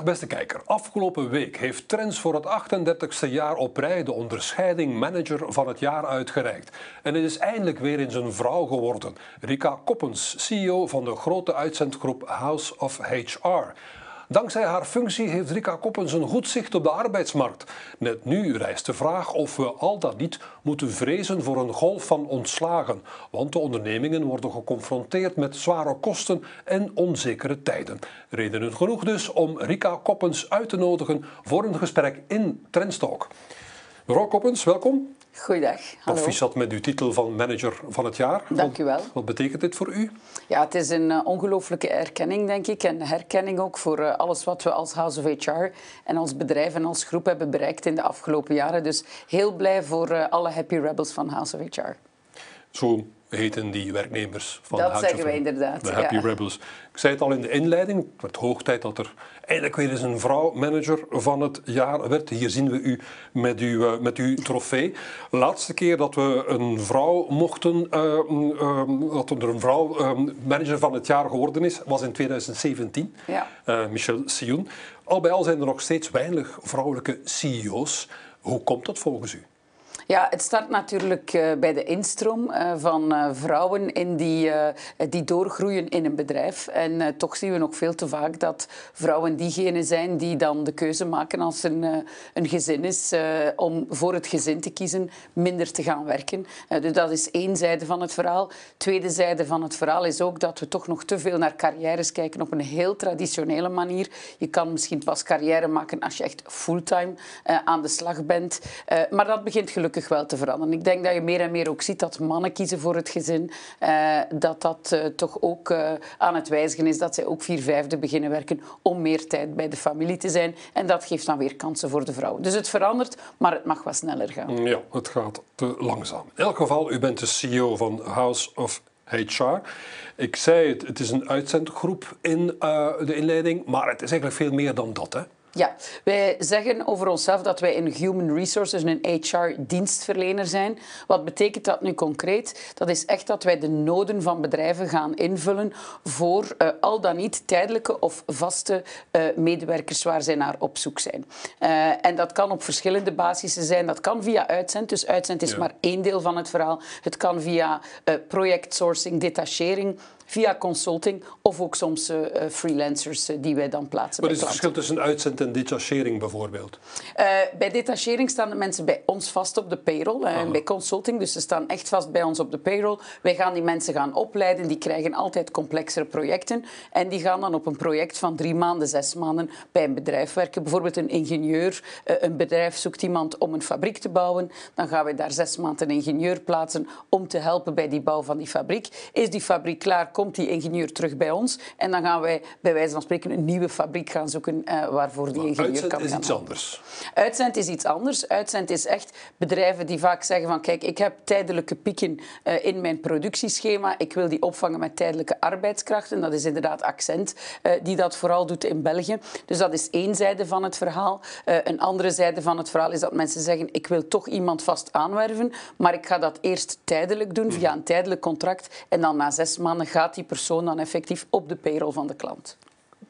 Dag beste kijker. Afgelopen week heeft Trends voor het 38e jaar op rij de onderscheiding Manager van het Jaar uitgereikt. En het is eindelijk weer eens een vrouw geworden. Rika Koppens, CEO van de grote uitzendgroep House of HR. Dankzij haar functie heeft Rika Koppens een goed zicht op de arbeidsmarkt. Net nu rijst de vraag of we al dat niet moeten vrezen voor een golf van ontslagen. Want de ondernemingen worden geconfronteerd met zware kosten en onzekere tijden. Redenen genoeg dus om Rika Koppens uit te nodigen voor een gesprek in Trendstalk. Mevrouw Koppens, welkom. Goeiedag. Hallo. Proficiat met uw titel van manager van het jaar. Dank u wel. Wat, betekent dit voor u? Ja, het is een uh, ongelooflijke erkenning, denk ik. En herkenning ook voor uh, alles wat we als House of HR en als bedrijf en als groep hebben bereikt in de afgelopen jaren. Dus heel blij voor uh, alle Happy Rebels van House of HR. Zo heten die werknemers van Dat zeggen wij inderdaad, De Happy ja. Rebels. Ik zei het al in de inleiding, het werd hoog tijd dat er eindelijk weer eens een vrouw manager van het jaar werd. Hier zien we u met uw, eh, met uw trofee. Laatste keer dat we een vrouw mochten, eh, eh, dat er een vrouw manager van het jaar geworden is, was in 2017. Ja. Michelle Sioen. Al bij al zijn er nog steeds weinig vrouwelijke CEO's. Hoe komt dat volgens u? Ja, het start natuurlijk uh, bij de instroom uh, van uh, vrouwen in die, die doorgroeien in een bedrijf. En toch zien we nog veel te vaak dat vrouwen diegenen zijn die dan de keuze maken als een, een gezin is om voor het gezin te kiezen minder te gaan werken. dus dat is één zijde van het verhaal. Tweede zijde van het verhaal is ook dat we toch nog te veel naar carrières kijken op een heel traditionele manier. Je kan misschien pas carrière maken als je echt fulltime aan de slag bent. maar dat begint gelukkig wel te veranderen. Ik denk dat je meer en meer ook ziet dat mannen kiezen voor het gezin. Uh, dat dat uh, toch ook uh, aan het wijzigen is. Dat zij ook vier vijfde beginnen werken om meer tijd bij de familie te zijn. En dat geeft dan weer kansen voor de vrouwen. Dus het verandert, maar het mag wat sneller gaan. Ja, het gaat te langzaam. In elk geval, u bent de CEO van House of HR. Ik zei het, het is een uitzendgroep in de inleiding, maar het is eigenlijk veel meer dan dat, hè? Ja, wij zeggen over onszelf dat wij een human resources, een HR-dienstverlener zijn. Wat betekent dat nu concreet? Dat is echt dat wij de noden van bedrijven gaan invullen voor uh, al dan niet tijdelijke of vaste uh, medewerkers waar zij naar op zoek zijn. Uh, en dat kan op verschillende basissen zijn. Dat kan via uitzend, dus uitzend is ja. maar één deel van het verhaal. Het kan via projectsourcing, detachering via consulting of ook soms uh, freelancers uh, die wij dan plaatsen. Wat is het verschil tussen uitzend en detachering bijvoorbeeld? Bij detachering staan de mensen bij ons vast op de payroll. En bij consulting, dus ze staan echt vast bij ons op de payroll. Wij gaan die mensen gaan opleiden. Die krijgen altijd complexere projecten. En die gaan dan op een project van drie maanden, zes maanden bij een bedrijf werken. Bijvoorbeeld een ingenieur. een bedrijf zoekt iemand om een fabriek te bouwen. Dan gaan wij daar zes maanden een ingenieur plaatsen om te helpen bij die bouw van die fabriek. Is die fabriek klaar? Komt die ingenieur terug bij ons. En dan gaan wij bij wijze van spreken een nieuwe fabriek gaan zoeken uh, waarvoor die ingenieur uitzend kan is gaan iets anders. Uitzend is iets anders. Uitzend is echt bedrijven die vaak zeggen van kijk, ik heb tijdelijke pieken uh, in mijn productieschema. Ik wil die opvangen met tijdelijke arbeidskrachten. Dat is inderdaad Accent uh, die dat vooral doet in België. Dus dat is één zijde van het verhaal. een andere zijde van het verhaal is dat mensen zeggen ik wil toch iemand vast aanwerven, maar ik ga dat eerst tijdelijk doen via een tijdelijk contract. En dan na zes maanden gaat die persoon dan effectief op de payroll van de klant.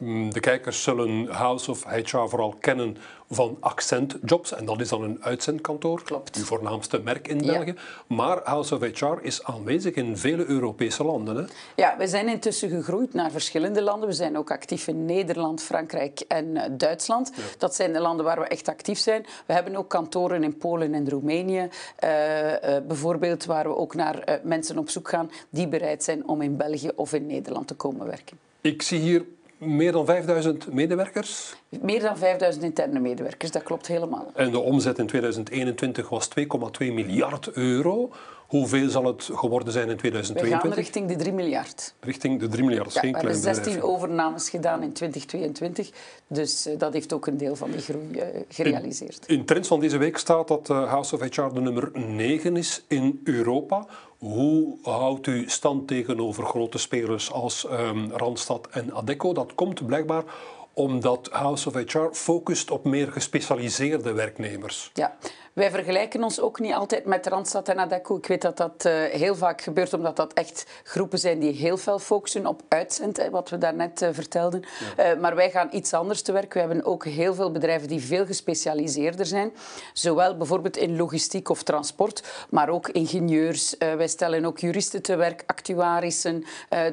De kijkers zullen House of HR vooral kennen van Accent Jobs. En dat is dan een uitzendkantoor. Klopt. Uw voornaamste merk in Ja. België. Maar House of HR is aanwezig in vele Europese landen. Hè? Ja, we zijn intussen gegroeid naar verschillende landen. We zijn ook actief in Nederland, Frankrijk en uh, Duitsland. Dat zijn de landen waar we echt actief zijn. We hebben ook kantoren in Polen en Roemenië. Uh, uh, bijvoorbeeld waar we ook naar uh, mensen op zoek gaan die bereid zijn om in België of in Nederland te komen werken. Ik zie hier meer dan 5000 medewerkers. Meer dan 5000 interne medewerkers, dat klopt helemaal. En de omzet in 2021 was 2,2 miljard euro. Hoeveel zal het geworden zijn in We 2022? gaan richting de 3 miljard. Richting de 3 miljard. Dat is Ja, geen we hebben klein 16 bedrijf. overnames gedaan in 2022. Dus uh, dat heeft ook een deel van die groei uh, gerealiseerd. In trends van deze week staat dat uh, House of HR de nummer 9 is in Europa. Hoe houdt u stand tegenover grote spelers als um, Randstad en Adecco? Dat komt blijkbaar omdat House of HR focust op meer gespecialiseerde werknemers. Ja, wij vergelijken ons ook niet altijd met Randstad en Adecco. Ik weet dat dat uh, heel vaak gebeurt, omdat dat echt groepen zijn die heel veel focussen op uitzend, wat we daarnet uh, vertelden. Ja. Uh, maar wij gaan iets anders te werk. We hebben ook heel veel bedrijven die veel gespecialiseerder zijn. Zowel bijvoorbeeld in logistiek of transport, maar ook ingenieurs. wij stellen ook juristen te werk, actuarissen.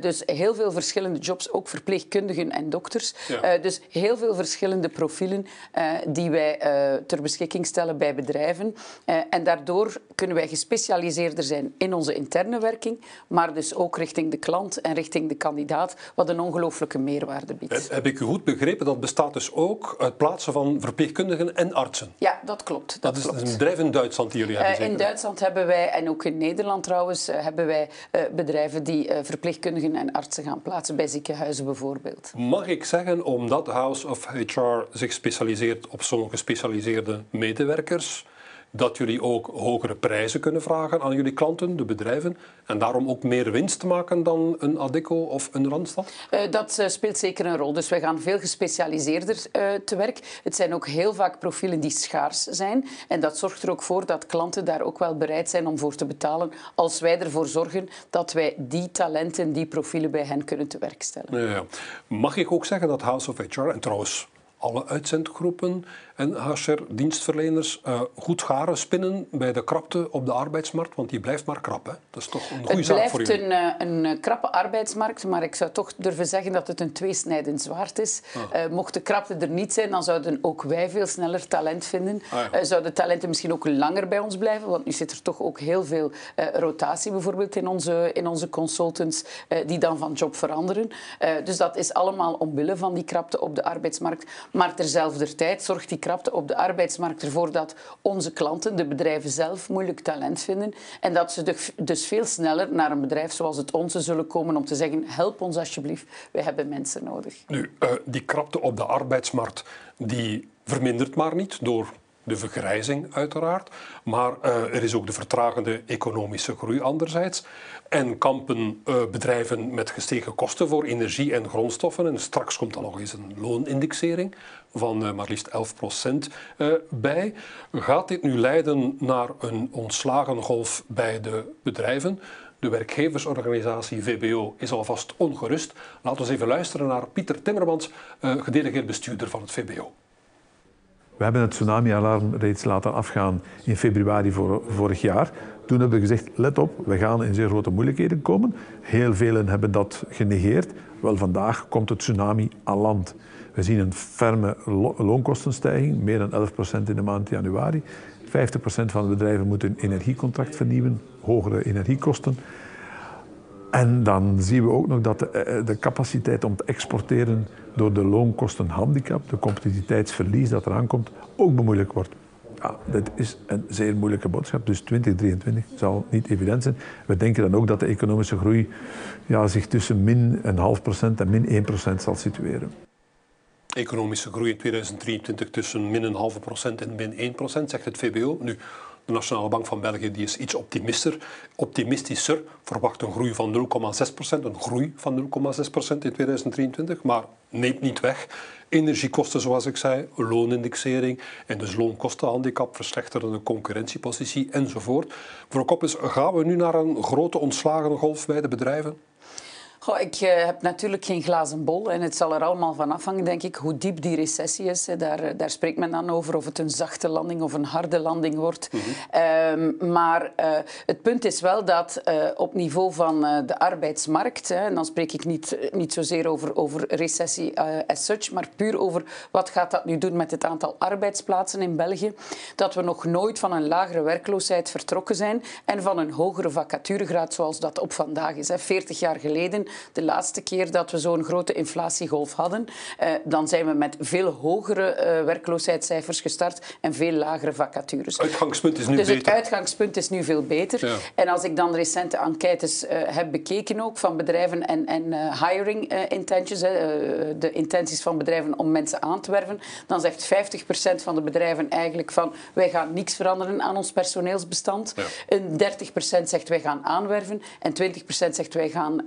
dus heel veel verschillende jobs, ook verpleegkundigen en dokters. Ja. dus heel veel verschillende profielen die wij ter beschikking stellen bij bedrijven. Uh, en daardoor kunnen wij gespecialiseerder zijn in onze interne werking, maar dus ook richting de klant en richting de kandidaat, wat een ongelooflijke meerwaarde biedt. Heb ik u goed begrepen? Dat bestaat dus ook uit plaatsen van verpleegkundigen en artsen? Ja, dat klopt. Dat, dat is klopt. een bedrijf in Duitsland die jullie hebben, uh, In Duitsland hebben wij, en ook in Nederland trouwens, uh, hebben wij bedrijven die verpleegkundigen en artsen gaan plaatsen, bij ziekenhuizen bijvoorbeeld. Mag ik zeggen, omdat House of HR zich specialiseert op zo'n gespecialiseerde medewerkers, dat jullie ook hogere prijzen kunnen vragen aan jullie klanten, de bedrijven, en daarom ook meer winst maken dan een Adecco of een Randstad? Uh, dat uh, speelt zeker een rol. Dus wij gaan veel gespecialiseerder uh, te werk. Het zijn ook heel vaak profielen die schaars zijn. En dat zorgt er ook voor dat klanten daar ook wel bereid zijn om voor te betalen als wij ervoor zorgen dat wij die talenten, die profielen bij hen kunnen te werk stellen. Ja, ja. Mag ik ook zeggen dat House of HR, en trouwens alle uitzendgroepen en HR-dienstverleners uh, goed garen spinnen bij de krapte op de arbeidsmarkt? Want die blijft maar krap. Hè? Dat is toch een goede zaak voor jullie? Het blijft een, een, krappe arbeidsmarkt, maar ik zou toch durven zeggen dat het een tweesnijdend zwaard is. Ah. Uh, mocht de krapte er niet zijn, dan zouden ook wij veel sneller talent vinden. Ah, ja. uh, zouden talenten misschien ook langer bij ons blijven, want nu zit er toch ook heel veel rotatie bijvoorbeeld in onze, in onze consultants, die dan van job veranderen. dus dat is allemaal omwille van die krapte op de arbeidsmarkt. Maar terzelfde tijd zorgt die krapte op de arbeidsmarkt ervoor dat onze klanten, de bedrijven zelf, moeilijk talent vinden. En dat ze dus veel sneller naar een bedrijf zoals het onze zullen komen om te zeggen: help ons alsjeblieft, wij hebben mensen nodig. Nu, uh, die krapte op de arbeidsmarkt die vermindert maar niet door de vergrijzing uiteraard, maar uh, er is ook de vertragende economische groei anderzijds. En kampen uh, bedrijven met gestegen kosten voor energie en grondstoffen. En straks komt er nog eens een loonindexering van uh, maar liefst 11 procent bij. Gaat dit nu leiden naar een ontslagengolf bij de bedrijven? De werkgeversorganisatie VBO is alvast ongerust. Laten we eens even luisteren naar Pieter Timmermans, gedelegeerd bestuurder van het VBO. We hebben het tsunami-alarm reeds laten afgaan in februari vorig jaar. Toen hebben we gezegd, let op, we gaan in zeer grote moeilijkheden komen. Heel velen hebben dat genegeerd. Wel, vandaag komt het tsunami aan land. We zien een ferme loonkostenstijging, meer dan 11% in de maand januari. 50% van de bedrijven moeten een energiecontract vernieuwen, hogere energiekosten. En dan zien we ook nog dat de, eh, de, capaciteit om te exporteren door de loonkostenhandicap, de competitiviteitsverlies dat eraan komt, ook bemoeilijkt wordt. Ja, dit is een zeer moeilijke boodschap, dus 2023 zal niet evident zijn. We denken dan ook dat de economische groei ja, zich tussen min een half procent en min 1 procent zal situeren. Economische groei in 2023 tussen min een halve procent en min 1 procent, zegt het VBO. Nu, de Nationale Bank van België die is iets optimistischer, optimistischer verwacht een groei van 0,6%, een groei van 0,6% in 2023, maar neemt niet weg. Energiekosten, zoals ik zei, loonindexering en dus loonkostenhandicap, verslechterende concurrentiepositie enzovoort. Voor Koppes, gaan we nu naar een grote ontslagengolf bij de bedrijven? Goh, ik uh, heb natuurlijk geen glazen bol en het zal er allemaal van afhangen, denk ik, hoe diep die recessie is. Daar, eh, daar spreekt men dan over of het een zachte landing of een harde landing wordt. Mm -hmm. um, maar uh, het punt is wel dat uh, op niveau van de arbeidsmarkt, hè, en dan spreek ik niet, niet zozeer over, over recessie as such, maar puur over wat gaat dat nu doen met het aantal arbeidsplaatsen in België, dat we nog nooit van een lagere werkloosheid vertrokken zijn en van een hogere vacaturegraad zoals dat op vandaag is. Hè. 40 jaar geleden de laatste keer dat we zo'n grote inflatiegolf hadden, uh, dan zijn we met veel hogere uh, werkloosheidscijfers gestart en veel lagere vacatures. Het uitgangspunt is nu dus beter. het uitgangspunt is nu veel beter. Ja. En als ik dan recente enquêtes uh, heb bekeken ook van bedrijven en, en hiring intentions, de intenties van bedrijven om mensen aan te werven, dan zegt 50% van de bedrijven eigenlijk van wij gaan niks veranderen aan ons personeelsbestand. Ja. En 30% zegt wij gaan aanwerven en 20% zegt wij gaan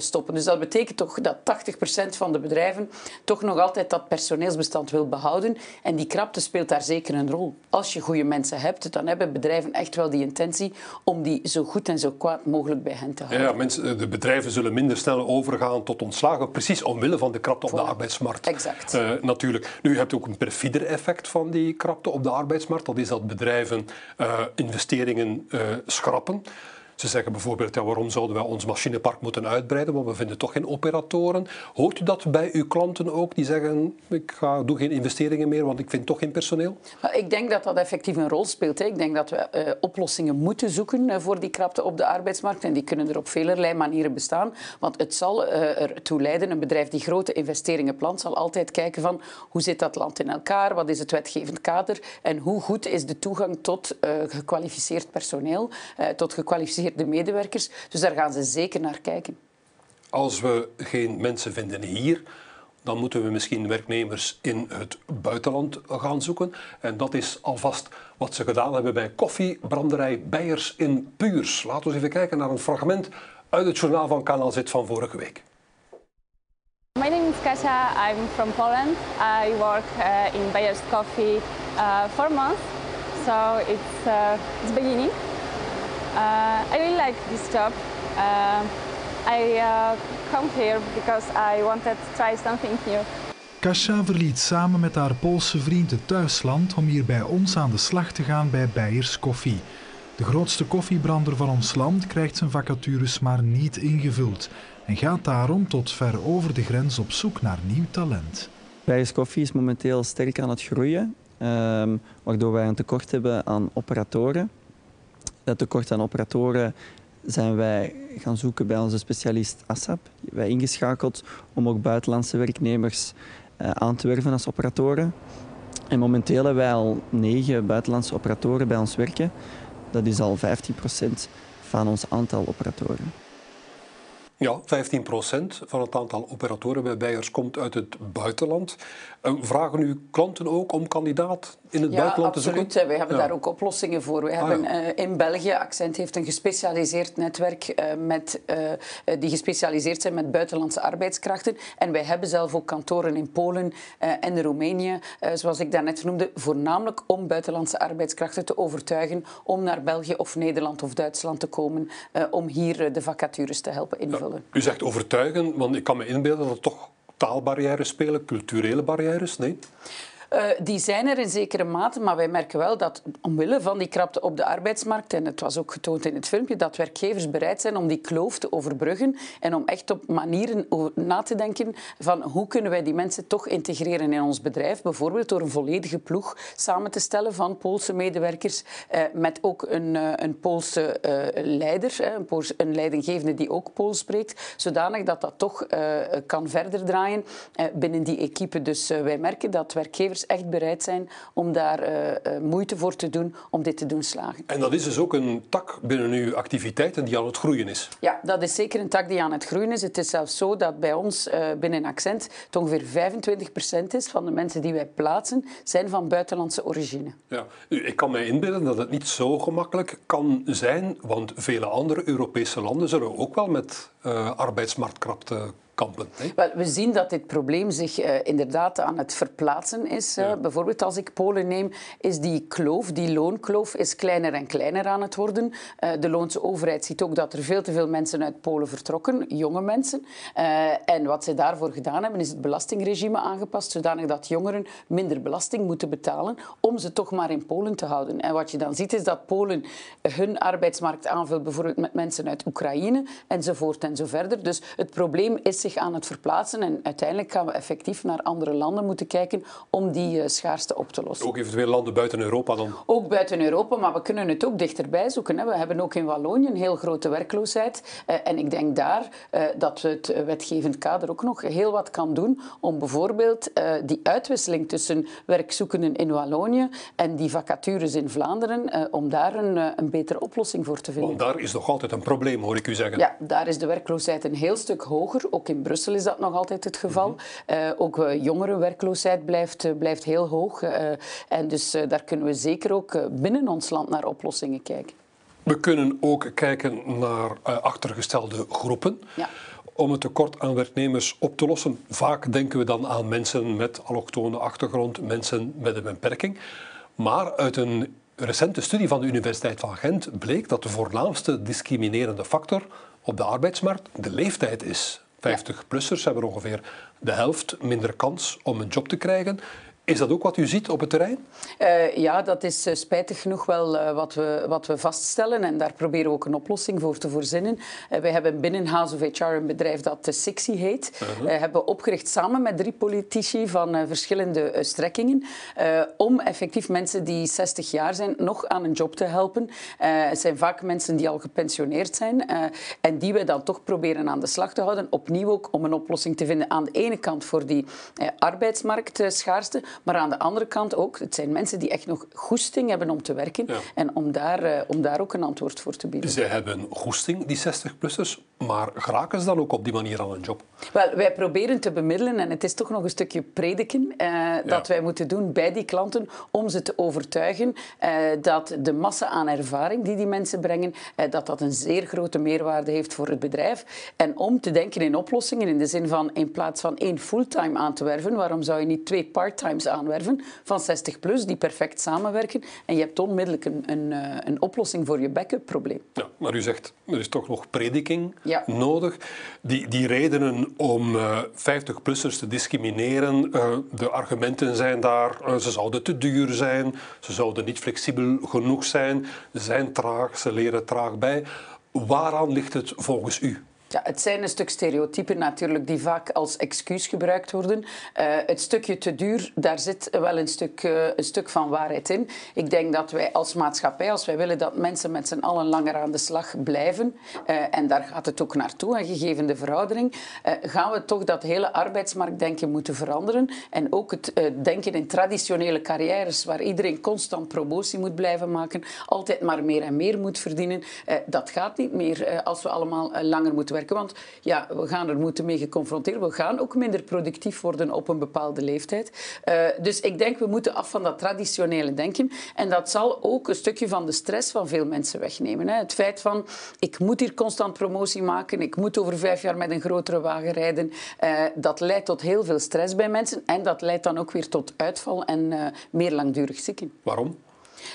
stoppen. Dus dat betekent toch dat 80% van de bedrijven toch nog altijd dat personeelsbestand wil behouden. En die krapte speelt daar zeker een rol. Als je goede mensen hebt, dan hebben bedrijven echt wel die intentie om die zo goed en zo kwaad mogelijk bij hen te houden. Ja, mensen, de bedrijven zullen minder snel overgaan tot ontslagen, precies omwille van de krapte op de arbeidsmarkt. Exact. Uh, natuurlijk. Nu, je hebt ook een perfider effect van die krapte op de arbeidsmarkt. Dat is dat bedrijven uh, investeringen uh, schrappen. Ze zeggen bijvoorbeeld, ja, waarom zouden wij ons machinepark moeten uitbreiden, want we vinden toch geen operatoren. Hoort u dat bij uw klanten ook, die zeggen, ik ga, doe geen investeringen meer, want ik vind toch geen personeel? Ik denk dat dat effectief een rol speelt. Hè. Ik denk dat we uh, oplossingen moeten zoeken uh, voor die krapte op de arbeidsmarkt. En die kunnen er op vele manieren bestaan. Want het zal uh, ertoe leiden, een bedrijf die grote investeringen plant, zal altijd kijken van hoe zit dat land in elkaar, wat is het wetgevend kader en hoe goed is de toegang tot gekwalificeerd personeel, tot gekwalificeerd de medewerkers. Dus daar gaan ze zeker naar kijken. Als we geen mensen vinden hier, dan moeten we misschien werknemers in het buitenland gaan zoeken. En dat is alvast wat ze gedaan hebben bij koffiebranderij Beiers in Puurs. Laten we eens even kijken naar een fragment uit het journaal van Kanaal Z van vorige week. My name is Kasia. I'm from Poland. I work uh, in Bayer's Coffee uh, for months, so it's uh, it's beginning. Uh, I really like this job. Uh, I uh, come here because I wanted to try something new. Kasia verliet samen met haar Poolse vriend het thuisland om hier bij ons aan de slag te gaan bij Beiers Koffie. De grootste koffiebrander van ons land krijgt zijn vacatures maar niet ingevuld en gaat daarom tot ver over de grens op zoek naar nieuw talent. Beiers Koffie is momenteel sterk aan het groeien, ehm, waardoor wij een tekort hebben aan operatoren dat tekort aan operatoren zijn wij gaan zoeken bij onze specialist ASAP. Wij ingeschakeld om ook buitenlandse werknemers uh, aan te werven als operatoren. En momenteel hebben wij al negen buitenlandse operatoren bij ons werken. Dat is al 15% van ons aantal operatoren. Ja, 15% van het aantal operatoren bij Beiers komt uit het buitenland. Vragen uw klanten ook om kandidaat in het ja, buitenland absoluut. te zoeken? We hebben ja. daar ook oplossingen voor. We hebben ah, ja. uh, in België, Accent heeft een gespecialiseerd netwerk uh, met, die gespecialiseerd zijn met buitenlandse arbeidskrachten. En wij hebben zelf ook kantoren in Polen en Roemenië, zoals ik daarnet noemde, voornamelijk om buitenlandse arbeidskrachten te overtuigen om naar België of Nederland of Duitsland te komen, om hier de vacatures te helpen invullen. u zegt overtuigen, want ik kan me inbeelden dat toch taalbarrières spelen, culturele barrières, nee? Uh, die zijn er in zekere mate, maar wij merken wel dat omwille van die krapte op de arbeidsmarkt, en het was ook getoond in het filmpje, dat werkgevers bereid zijn om die kloof te overbruggen en om echt op manieren na te denken van hoe kunnen wij die mensen toch integreren in ons bedrijf, bijvoorbeeld door een volledige ploeg samen te stellen van Poolse medewerkers uh, met ook een, uh, een Poolse leider, een, een, leidinggevende die ook Pools spreekt, zodanig dat dat toch kan verder draaien binnen die equipe. Dus wij merken dat werkgevers echt bereid zijn om daar uh, uh, moeite voor te doen om dit te doen slagen. En dat is dus ook een tak binnen uw activiteiten die aan het groeien is? Ja, dat is zeker een tak die aan het groeien is. Het is zelfs zo dat bij ons uh, binnen Accent het ongeveer 25% is van de mensen die wij plaatsen, zijn van buitenlandse origine. Ja, ik kan mij inbeelden dat het niet zo gemakkelijk kan zijn, want vele andere Europese landen zullen ook wel met arbeidsmarktkrapte kampen. Hè? Wel, we zien dat dit probleem zich uh, inderdaad aan het verplaatsen is. Uh, ja. Bijvoorbeeld als ik Polen neem, is die kloof, die loonkloof, is kleiner en kleiner aan het worden. Uh, de Loonse overheid ziet ook dat er veel te veel mensen uit Polen vertrokken, jonge mensen. en wat ze daarvoor gedaan hebben, is het belastingregime aangepast, zodanig dat jongeren minder belasting moeten betalen om ze toch maar in Polen te houden. En wat je dan ziet, is dat Polen hun arbeidsmarkt aanvult, bijvoorbeeld met mensen uit Oekraïne enzovoort en zo verder. Dus het probleem is zich aan het verplaatsen. En uiteindelijk gaan we effectief naar andere landen moeten kijken om die uh, schaarste op te lossen. Ook eventueel landen buiten Europa dan? Ook buiten Europa, maar we kunnen het ook dichterbij zoeken. Hè. We hebben ook in Wallonië een heel grote werkloosheid. Uh, en ik denk daar uh, dat het wetgevend kader ook nog heel wat kan doen om bijvoorbeeld die uitwisseling tussen werkzoekenden in Wallonië en die vacatures in Vlaanderen, om daar een, een betere oplossing voor te vinden. Want daar is nog altijd een probleem, hoor ik u zeggen. Ja, daar is de werkloosheid een heel stuk hoger, ook in Brussel is dat nog altijd het geval. Mm -hmm. uh, ook uh, jongerenwerkloosheid blijft, uh, blijft heel hoog. en dus daar kunnen we zeker ook binnen ons land naar oplossingen kijken. We kunnen ook kijken naar achtergestelde groepen. Ja. om het tekort aan werknemers op te lossen? Vaak denken we dan aan mensen met allochtone achtergrond, mensen met een beperking. Maar uit een recente studie van de Universiteit van Gent bleek dat de voornaamste discriminerende factor op de arbeidsmarkt de leeftijd is. 50-plussers hebben ongeveer de helft minder kans om een job te krijgen. Is dat ook wat u ziet op het terrein? Uh, ja, dat is uh, spijtig genoeg wel uh, wat, we, wat we vaststellen. En daar proberen we ook een oplossing voor te voorzinnen. wij hebben binnen House of HR een bedrijf dat Sixy heet. -huh. We hebben opgericht samen met drie politici van verschillende strekkingen. om effectief mensen die 60 jaar zijn nog aan een job te helpen. het zijn vaak mensen die al gepensioneerd zijn. en die we dan toch proberen aan de slag te houden. Opnieuw ook om een oplossing te vinden aan de ene kant voor die arbeidsmarktschaarste. Maar aan de andere kant ook, het zijn mensen die echt nog goesting hebben om te werken. Ja. En om daar, uh, om daar ook een antwoord voor te bieden. Zij hebben goesting, die 60-plussers, maar geraken ze dan ook op die manier aan een job? Wel, wij proberen te bemiddelen en het is toch nog een stukje prediken uh, ja. dat wij moeten doen bij die klanten om ze te overtuigen uh, dat de massa aan ervaring die die mensen brengen, dat dat een zeer grote meerwaarde heeft voor het bedrijf. En om te denken in oplossingen in de zin van in plaats van één fulltime aan te werven, waarom zou je niet twee parttimes aanwerven van 60 plus die perfect samenwerken en je hebt onmiddellijk een, een, een oplossing voor je backup probleem. Ja, maar u zegt er is toch nog prediking ja. nodig. Die, die redenen om uh, 50-plussers te discrimineren, uh, de argumenten zijn daar, uh, ze zouden te duur zijn, ze zouden niet flexibel genoeg zijn, ze zijn traag, ze leren traag bij. Waaraan ligt het volgens u? Ja, het zijn een stuk stereotypen natuurlijk die vaak als excuus gebruikt worden. Uh, het stukje te duur, daar zit wel een stuk, uh, een stuk van waarheid in. Ik denk dat wij als maatschappij, als wij willen dat mensen met z'n allen langer aan de slag blijven, uh, en daar gaat het ook naartoe, en gegeven de veroudering, gaan we toch dat hele arbeidsmarktdenken moeten veranderen. En ook het denken in traditionele carrières, waar iedereen constant promotie moet blijven maken, altijd maar meer en meer moet verdienen. dat gaat niet meer als we allemaal langer moeten Want ja, we gaan er moeten mee geconfronteerd We gaan ook minder productief worden op een bepaalde leeftijd. Uh, dus ik denk, we moeten af van dat traditionele denken. En dat zal ook een stukje van de stress van veel mensen wegnemen. Hè. Het feit van, ik moet hier constant promotie maken, ik moet over vijf jaar met een grotere wagen rijden. Uh, dat leidt tot heel veel stress bij mensen. En dat leidt dan ook weer tot uitval en uh, meer langdurig zieken. Waarom?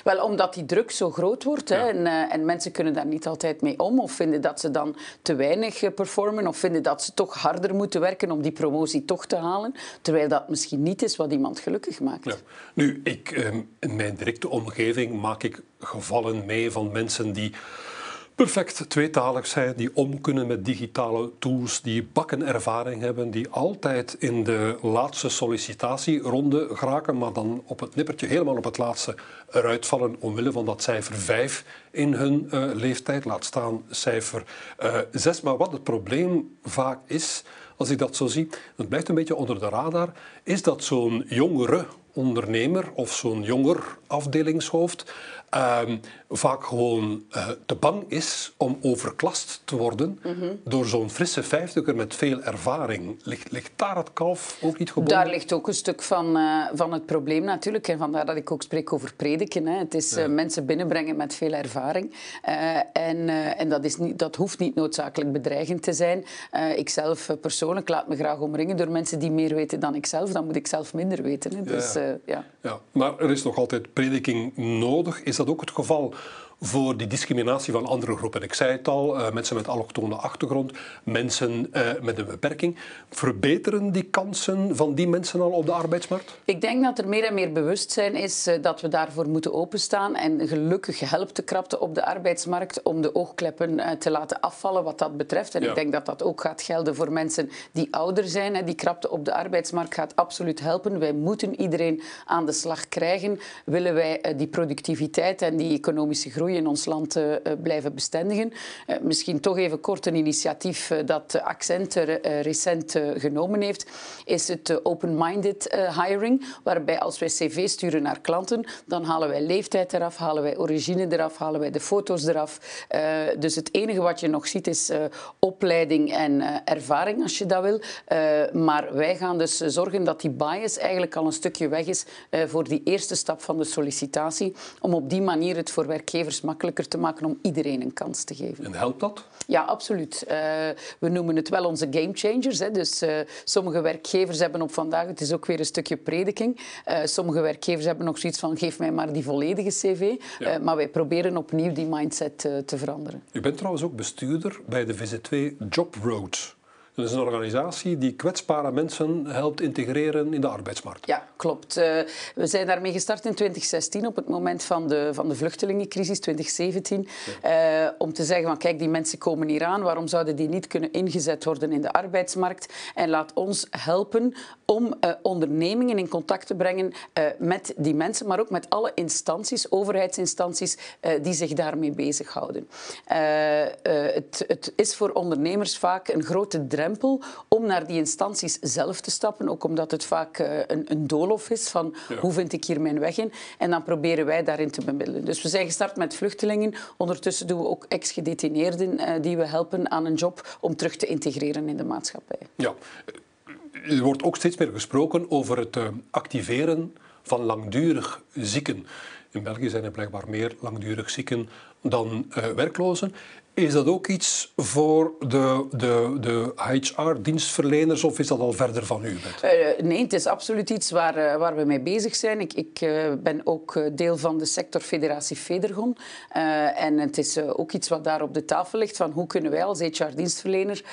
Wel, omdat die druk zo groot wordt. Ja. Hè, en, uh, en, mensen kunnen daar niet altijd mee om. Of vinden dat ze dan te weinig uh, performen. Of vinden dat ze toch harder moeten werken om die promotie toch te halen. Terwijl dat misschien niet is wat iemand gelukkig maakt. Ja. Nu, ik, uh, in mijn directe omgeving maak ik gevallen mee van mensen die perfect tweetalig zijn, die om kunnen met digitale tools, die bakken ervaring hebben, die altijd in de laatste sollicitatieronde geraken, maar dan op het nippertje helemaal op het laatste eruit vallen omwille van dat cijfer 5 in hun uh, leeftijd, laat staan cijfer uh, 6. Maar wat het probleem vaak is, als ik dat zo zie, het blijft een beetje onder de radar, is dat zo'n jongere ondernemer of zo'n jonger afdelingshoofd um, vaak gewoon uh, te bang is om overklast te worden mm -hmm. door zo'n frisse vijftiger met veel ervaring. Ligt, ligt daar het kalf ook niet gebonden? Daar ligt ook een stuk van, uh, van het probleem natuurlijk. En vandaar dat ik ook spreek over prediken. Hè. Het is ja. uh, mensen binnenbrengen met veel ervaring. en en dat, is niet, dat hoeft niet noodzakelijk bedreigend te zijn. ik zelf persoonlijk laat me graag omringen door mensen die meer weten dan ik zelf. Dan moet ik zelf minder weten. Hè. Dus, ja. ja. Ja. Maar er is nog altijd prediking nodig. Is dat ook het geval voor die discriminatie van andere groepen. Ik zei het al, uh, mensen met allochtone achtergrond, mensen uh, met een beperking. Verbeteren die kansen van die mensen al op de arbeidsmarkt? Ik denk dat er meer en meer bewustzijn is uh, dat we daarvoor moeten openstaan. En gelukkig helpt de krapte op de arbeidsmarkt om de oogkleppen te laten afvallen wat dat betreft. En ja. ik denk dat dat ook gaat gelden voor mensen die ouder zijn. Die krapte op de arbeidsmarkt gaat absoluut helpen. Wij moeten iedereen aan de slag krijgen. Willen wij die productiviteit en die economische groei in ons land uh, blijven bestendigen. Uh, misschien toch even kort een initiatief dat Accent recent genomen heeft, is het open-minded hiring, waarbij als wij cv sturen naar klanten, dan halen wij leeftijd eraf, halen wij origine eraf, halen wij de foto's eraf. dus het enige wat je nog ziet is opleiding en ervaring, als je dat wil. maar wij gaan dus zorgen dat die bias eigenlijk al een stukje weg is voor die eerste stap van de sollicitatie, om op die manier het voor werkgevers werkgevers makkelijker te maken om iedereen een kans te geven. En helpt dat? Ja, absoluut. Uh, we noemen het wel onze game changers. Hè. Dus uh, sommige werkgevers hebben op vandaag, het is ook weer een stukje prediking, uh, sommige werkgevers hebben nog zoiets van geef mij maar die volledige cv. Ja. maar wij proberen opnieuw die mindset te veranderen. U bent trouwens ook bestuurder bij de VZ2 Job Road. Dat is een organisatie die kwetsbare mensen helpt integreren in de arbeidsmarkt. Ja, klopt. Uh, we zijn daarmee gestart in 2016, op het moment van de, van de vluchtelingencrisis, 2017. Ja. Uh, om te zeggen van kijk, die mensen komen hier aan, waarom zouden die niet kunnen ingezet worden in de arbeidsmarkt? En laat ons helpen om uh, ondernemingen in contact te brengen met die mensen, maar ook met alle instanties, overheidsinstanties, die zich daarmee bezighouden. het, het is voor ondernemers vaak een grote drempel om naar die instanties zelf te stappen. Ook omdat het vaak uh, een, een, doolhof is van hoe vind ik hier mijn weg in. En dan proberen wij daarin te bemiddelen. Dus we zijn gestart met vluchtelingen. Ondertussen doen we ook ex-gedetineerden uh, die we helpen aan een job om terug te integreren in de maatschappij. Ja. Er wordt ook steeds meer gesproken over het uh, activeren van langdurig zieken. In België zijn er blijkbaar meer langdurig zieken dan uh, werklozen. Is dat ook iets voor de, de, de HR-dienstverleners of is dat al verder van u? Uh, nee, het is absoluut iets waar, uh, waar we mee bezig zijn. Ik, ik uh, ben ook deel van de sectorfederatie Federgon. en het is ook iets wat daar op de tafel ligt van hoe kunnen wij als HR-dienstverlener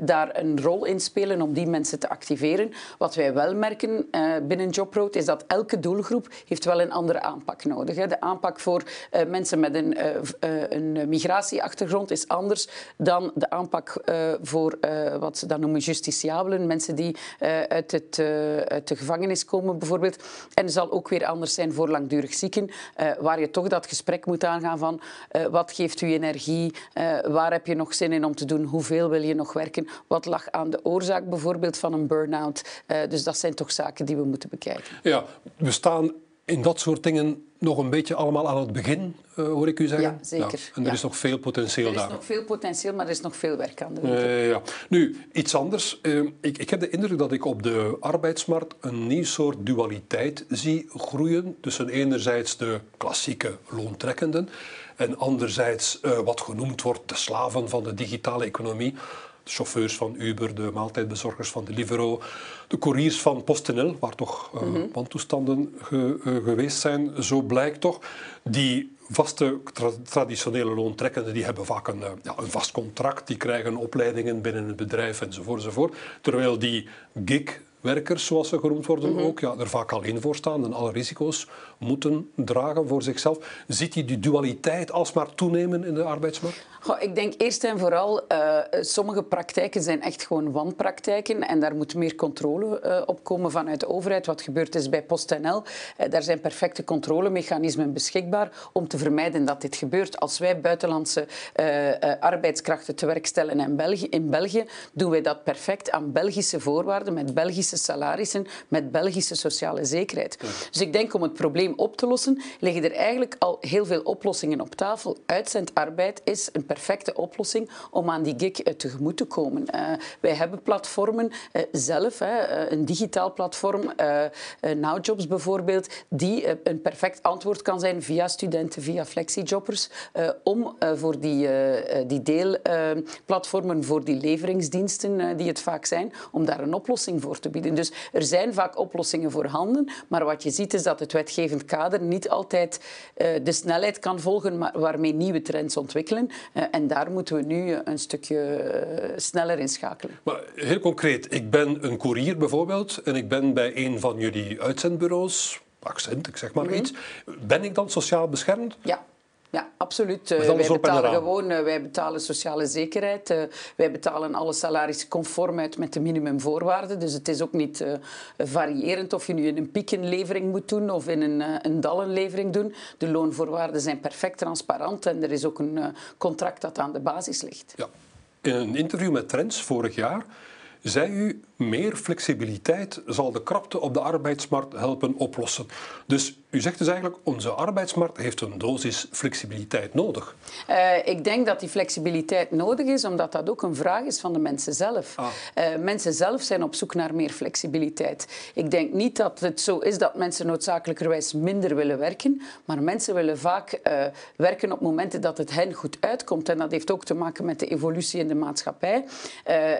daar een rol in spelen om die mensen te activeren. Wat wij wel merken binnen JobRoad is dat elke doelgroep heeft wel een andere aanpak nodig. Hè. De aanpak voor mensen met een, een migratieachtergrond is anders dan de aanpak uh, voor uh, wat ze dan noemen justitiabelen, mensen die uh, uit, het, uit, de gevangenis komen bijvoorbeeld. En zal ook weer anders zijn voor langdurig zieken, waar je toch dat gesprek moet aangaan van wat geeft u energie, waar heb je nog zin in om te doen, hoeveel wil je nog werken, wat lag aan de oorzaak bijvoorbeeld van een burn-out. dus dat zijn toch zaken die we moeten bekijken. Ja, we staan in dat soort dingen nog een beetje allemaal aan het begin, uh, hoor ik u zeggen. Ja, zeker. Ja. En er ja. is nog veel potentieel daar. Er is nog veel potentieel, maar er is nog veel werk aan de winkel. Uh, ja. Nu, iets anders. Uh, ik, ik heb de indruk dat ik op de arbeidsmarkt een nieuw soort dualiteit zie groeien tussen enerzijds de klassieke loontrekkenden en anderzijds wat genoemd wordt de slaven van de digitale economie de chauffeurs van Uber, de maaltijdbezorgers van Deliveroo, de couriers van PostNL, waar toch uh, wantoestanden ge, uh, geweest zijn, zo blijkt toch. Die vaste tra traditionele loontrekkenden die hebben vaak een, uh, ja, een vast contract, die krijgen opleidingen binnen het bedrijf enzovoort. enzovoort. Terwijl die gig werkers, zoals ze genoemd worden, mm-hmm. ook, ja, er vaak alleen voor staan en alle risico's moeten dragen voor zichzelf. Ziet die die dualiteit alsmaar toenemen in de arbeidsmarkt? Goh, ik denk eerst en vooral, uh, sommige praktijken zijn echt gewoon wanpraktijken en daar moet meer controle uh, op komen vanuit de overheid. Wat gebeurd is bij PostNL, uh, daar zijn perfecte controlemechanismen beschikbaar om te vermijden dat dit gebeurt. Als wij buitenlandse arbeidskrachten te werk stellen in België, in België, doen wij dat perfect aan Belgische voorwaarden, met Belgische salarissen, met Belgische sociale zekerheid. Dus ik denk om het probleem op te lossen, liggen er eigenlijk al heel veel oplossingen op tafel. Uitzendarbeid is een perfecte oplossing om aan die gig uh, tegemoet te komen. Uh, wij hebben platformen uh, zelf, hè, een digitaal platform, Nowjobs bijvoorbeeld, die een perfect antwoord kan zijn via studenten, via flexijobbers, om voor die, die deelplatformen, voor die leveringsdiensten die het vaak zijn, om daar een oplossing voor te bieden. Dus er zijn vaak oplossingen voorhanden, maar wat je ziet is dat het wetgevend kader niet altijd de snelheid kan volgen waarmee nieuwe trends ontwikkelen. Uh, en daar moeten we nu een stukje uh, sneller in schakelen. Maar heel concreet, ik ben een koerier bijvoorbeeld en ik ben bij een van jullie uitzendbureaus, accent, ik zeg maar mm -hmm. iets. Ben ik dan sociaal beschermd? Ja. Ja, absoluut. Uh, wij betalen gewoon, uh, wij betalen sociale zekerheid. Uh, wij betalen alle salarissen conform uit met de minimumvoorwaarden. Dus het is ook niet variërend of je nu in een piekenlevering moet doen of in een, een dallenlevering doen. De loonvoorwaarden zijn perfect transparant en er is ook een contract dat aan de basis ligt. Ja. In een interview met Trends vorig jaar zei u meer flexibiliteit zal de krapte op de arbeidsmarkt helpen oplossen. Dus u zegt dus eigenlijk, onze arbeidsmarkt heeft een dosis flexibiliteit nodig. Uh, ik denk dat die flexibiliteit nodig is, omdat dat ook een vraag is van de mensen zelf. Ah. Uh, mensen zelf zijn op zoek naar meer flexibiliteit. Ik denk niet dat het zo is dat mensen noodzakelijkerwijs minder willen werken, maar mensen willen vaak uh, werken op momenten dat het hen goed uitkomt. En dat heeft ook te maken met de evolutie in de maatschappij.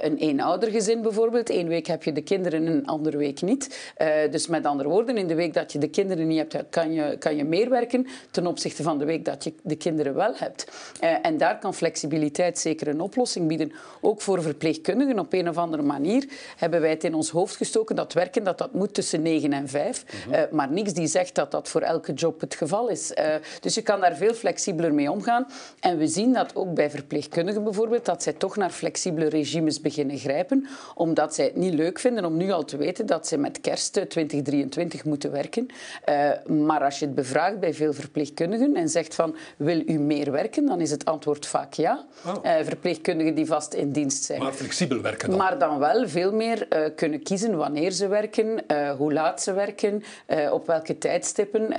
een eenoudergezin bijvoorbeeld, week heb je de kinderen, een andere week niet. dus met andere woorden, in de week dat je de kinderen niet hebt kan je, kan je meer werken ten opzichte van de week dat je de kinderen wel hebt. Uh, en daar kan flexibiliteit zeker een oplossing bieden. Ook voor verpleegkundigen op een of andere manier hebben wij het in ons hoofd gestoken dat werken dat dat moet tussen 9 en 5. Uh, eh, maar niks die zegt dat dat voor elke job het geval is. Dus je kan daar veel flexibeler mee omgaan. En we zien dat ook bij verpleegkundigen bijvoorbeeld, dat zij toch naar flexibele regimes beginnen grijpen, omdat zij het niet leuk vinden om nu al te weten dat ze met kerst 2023 moeten werken. Maar als je het bevraagt bij veel verpleegkundigen en zegt van wil u meer werken, dan is het antwoord vaak ja. Oh. Uh, verpleegkundigen die vast in dienst zijn. Maar flexibel werken dan? Maar dan wel veel meer uh, kunnen kiezen wanneer ze werken, hoe laat ze werken, op welke tijdstippen.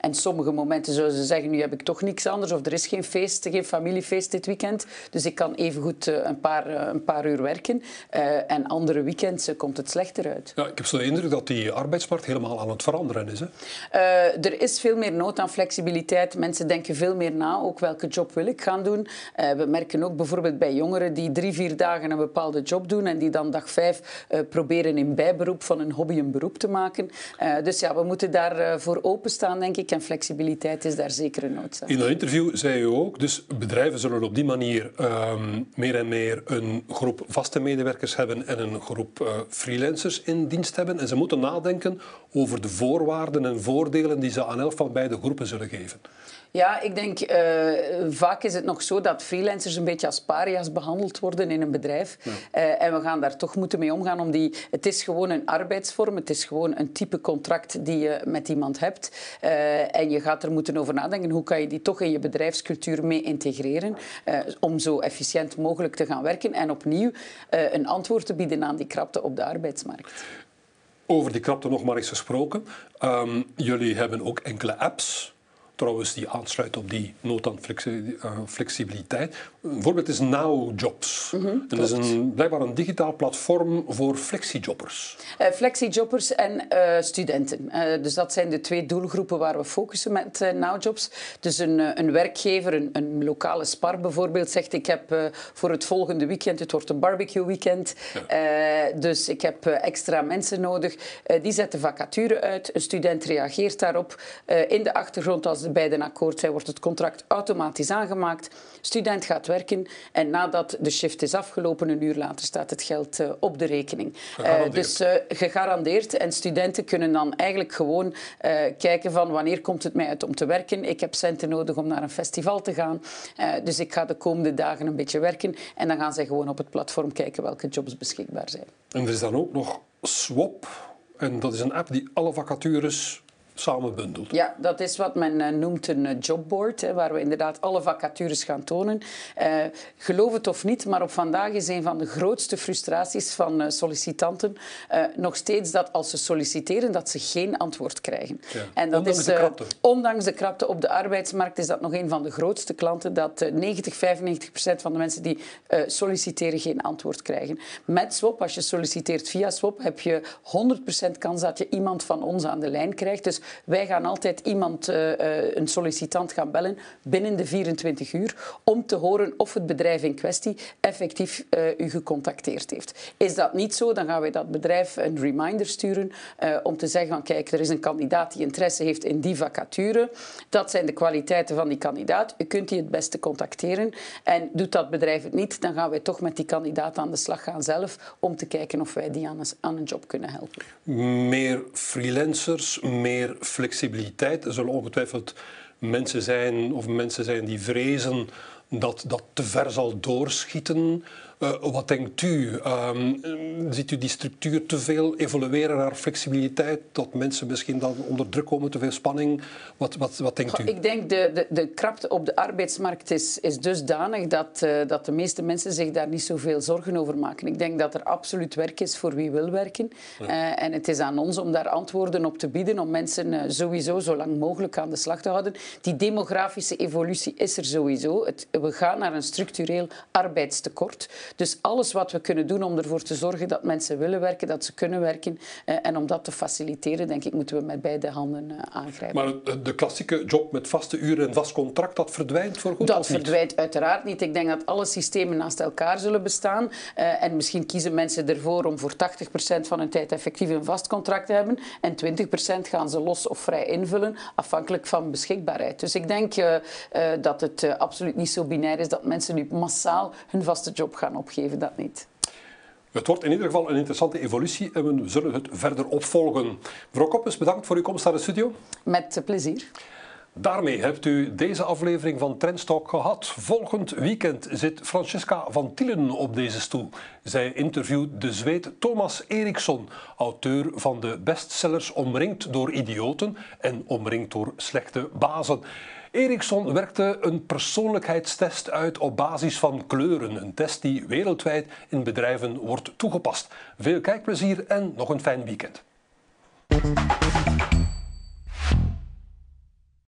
en sommige momenten zouden ze zeggen, nu heb ik toch niks anders of er is geen feest, geen familiefeest dit weekend. Dus ik kan evengoed een, paar, een paar uur werken. en andere weekends komt het slechter uit. Ja, ik heb zo de indruk dat die arbeidsmarkt helemaal aan het veranderen is. Hè? Uh, er is veel meer nood aan flexibiliteit. Mensen denken veel meer na, ook welke job wil ik gaan doen. Uh, we merken ook bijvoorbeeld bij jongeren die drie, vier dagen een bepaalde job doen en die dan dag vijf uh, proberen in bijberoep van een hobby een beroep te maken. dus ja, we moeten daarvoor voor openstaan, denk ik. En flexibiliteit is daar zeker een noodzaak. In een interview zei u ook, dus bedrijven zullen op die manier um, meer en meer een groep vaste medewerkers hebben en een groep freelancers in dienst hebben. En ze moeten nadenken over de voorwaarden en voordelen die ze aan elk van beide groepen zullen geven. Ja, ik denk uh, vaak is het nog zo dat freelancers een beetje als paria's behandeld worden in een bedrijf. Uh, en we gaan daar toch moeten mee omgaan. Om die, het is gewoon een arbeidsvorm, het is gewoon een type contract die je met iemand hebt. Uh, en je gaat er moeten over nadenken hoe kan je die toch in je bedrijfscultuur mee integreren. om zo efficiënt mogelijk te gaan werken. En opnieuw een antwoord te bieden aan die krapte op de arbeidsmarkt. Over die krapte nog maar eens gesproken. Um, jullie hebben ook enkele apps trouwens die aansluit op die nood aan eh, flexibiliteit. Een voorbeeld is Now Jobs. Mm dat is een, blijkbaar een digitaal platform voor flexijobbers. Uh, flexijobbers en uh, studenten. Dus dat zijn de twee doelgroepen waar we focussen met uh, Now Jobs. Dus een, een werkgever, een, een, lokale spar bijvoorbeeld, zegt ik heb voor het volgende weekend, het wordt een barbecue weekend, ja. dus ik heb extra mensen nodig. die zetten vacature uit. Een student reageert daarop. in de achtergrond, als de beiden akkoord zijn, wordt het contract automatisch aangemaakt. Student gaat werken en nadat de shift is afgelopen, een uur later staat het geld uh, op de rekening. Uh, dus uh, gegarandeerd. En studenten kunnen dan eigenlijk gewoon kijken van wanneer komt het mij uit om te werken. Ik heb centen nodig om naar een festival te gaan. dus ik ga de komende dagen een beetje werken. En dan gaan zij gewoon op het platform kijken welke jobs beschikbaar zijn. En er is dan ook nog Swap. En dat is een app die alle vacatures samenbundelt. Ja, dat is wat men uh, noemt een uh, jobboard, hè, waar we inderdaad alle vacatures gaan tonen. Uh, geloof het of niet, maar op vandaag is een van de grootste frustraties van sollicitanten nog steeds dat als ze solliciteren, dat ze geen antwoord krijgen. Ja. En dat ondanks is, de krapte. Ondanks de krapte op de arbeidsmarkt is dat nog een van de grootste klanten, dat 90, 95 procent van de mensen die solliciteren geen antwoord krijgen. Met Swap, als je solliciteert via Swap, heb je 100 procent kans dat je iemand van ons aan de lijn krijgt. Dus wij gaan altijd iemand, uh, een sollicitant gaan bellen binnen de 24 uur om te horen of het bedrijf in kwestie effectief uh, u gecontacteerd heeft. Is dat niet zo, dan gaan wij dat bedrijf een reminder sturen om te zeggen van kijk, er is een kandidaat die interesse heeft in die vacature. Dat zijn de kwaliteiten van die kandidaat. U kunt die het beste contacteren. En doet dat bedrijf het niet, dan gaan wij toch met die kandidaat aan de slag gaan zelf om te kijken of wij die aan een job kunnen helpen. Meer freelancers, meer flexibiliteit. Er zullen ongetwijfeld mensen zijn, of mensen zijn die vrezen dat dat te ver zal doorschieten. Uh, wat denkt u? Um, ziet u die structuur te veel evolueren naar flexibiliteit? Dat mensen misschien dan onder druk komen, te veel spanning? Wat, wat, wat denkt u? Ik denk de, de, de krapte op de arbeidsmarkt is, is dusdanig dat, uh, dat de meeste mensen zich daar niet zoveel zorgen over maken. Ik denk dat er absoluut werk is voor wie wil werken. Ja. Uh, en het is aan ons om daar antwoorden op te bieden, om mensen sowieso zo lang mogelijk aan de slag te houden. Die demografische evolutie is er sowieso. Het, we gaan naar een structureel arbeidstekort. Dus alles wat we kunnen doen om ervoor te zorgen dat mensen willen werken, dat ze kunnen werken eh, en om dat te faciliteren, denk ik, moeten we met beide handen uh, aangrijpen. Maar de klassieke job met vaste uren en vast contract, dat verdwijnt voor goed Dat verdwijnt uiteraard niet. Ik denk dat alle systemen naast elkaar zullen bestaan uh, en misschien kiezen mensen ervoor om voor 80% van hun tijd effectief een vast contract te hebben en 20% gaan ze los of vrij invullen, afhankelijk van beschikbaarheid. Dus ik denk dat het absoluut niet zo binair is dat mensen nu massaal hun vaste job gaan opgeven, dat niet. Het wordt in ieder geval een interessante evolutie en we zullen het verder opvolgen. Mevrouw Koppes, bedankt voor uw komst naar de studio. Met plezier. Daarmee hebt u deze aflevering van Trendstalk gehad. Volgend weekend zit Francesca van Tielen op deze stoel. Zij interviewt de Zweed Thomas Eriksson, auteur van de bestsellers Omringd door idioten en Omringd door slechte bazen. Ericsson werkte een persoonlijkheidstest uit op basis van kleuren. Een test die wereldwijd in bedrijven wordt toegepast. Veel kijkplezier en nog een fijn weekend.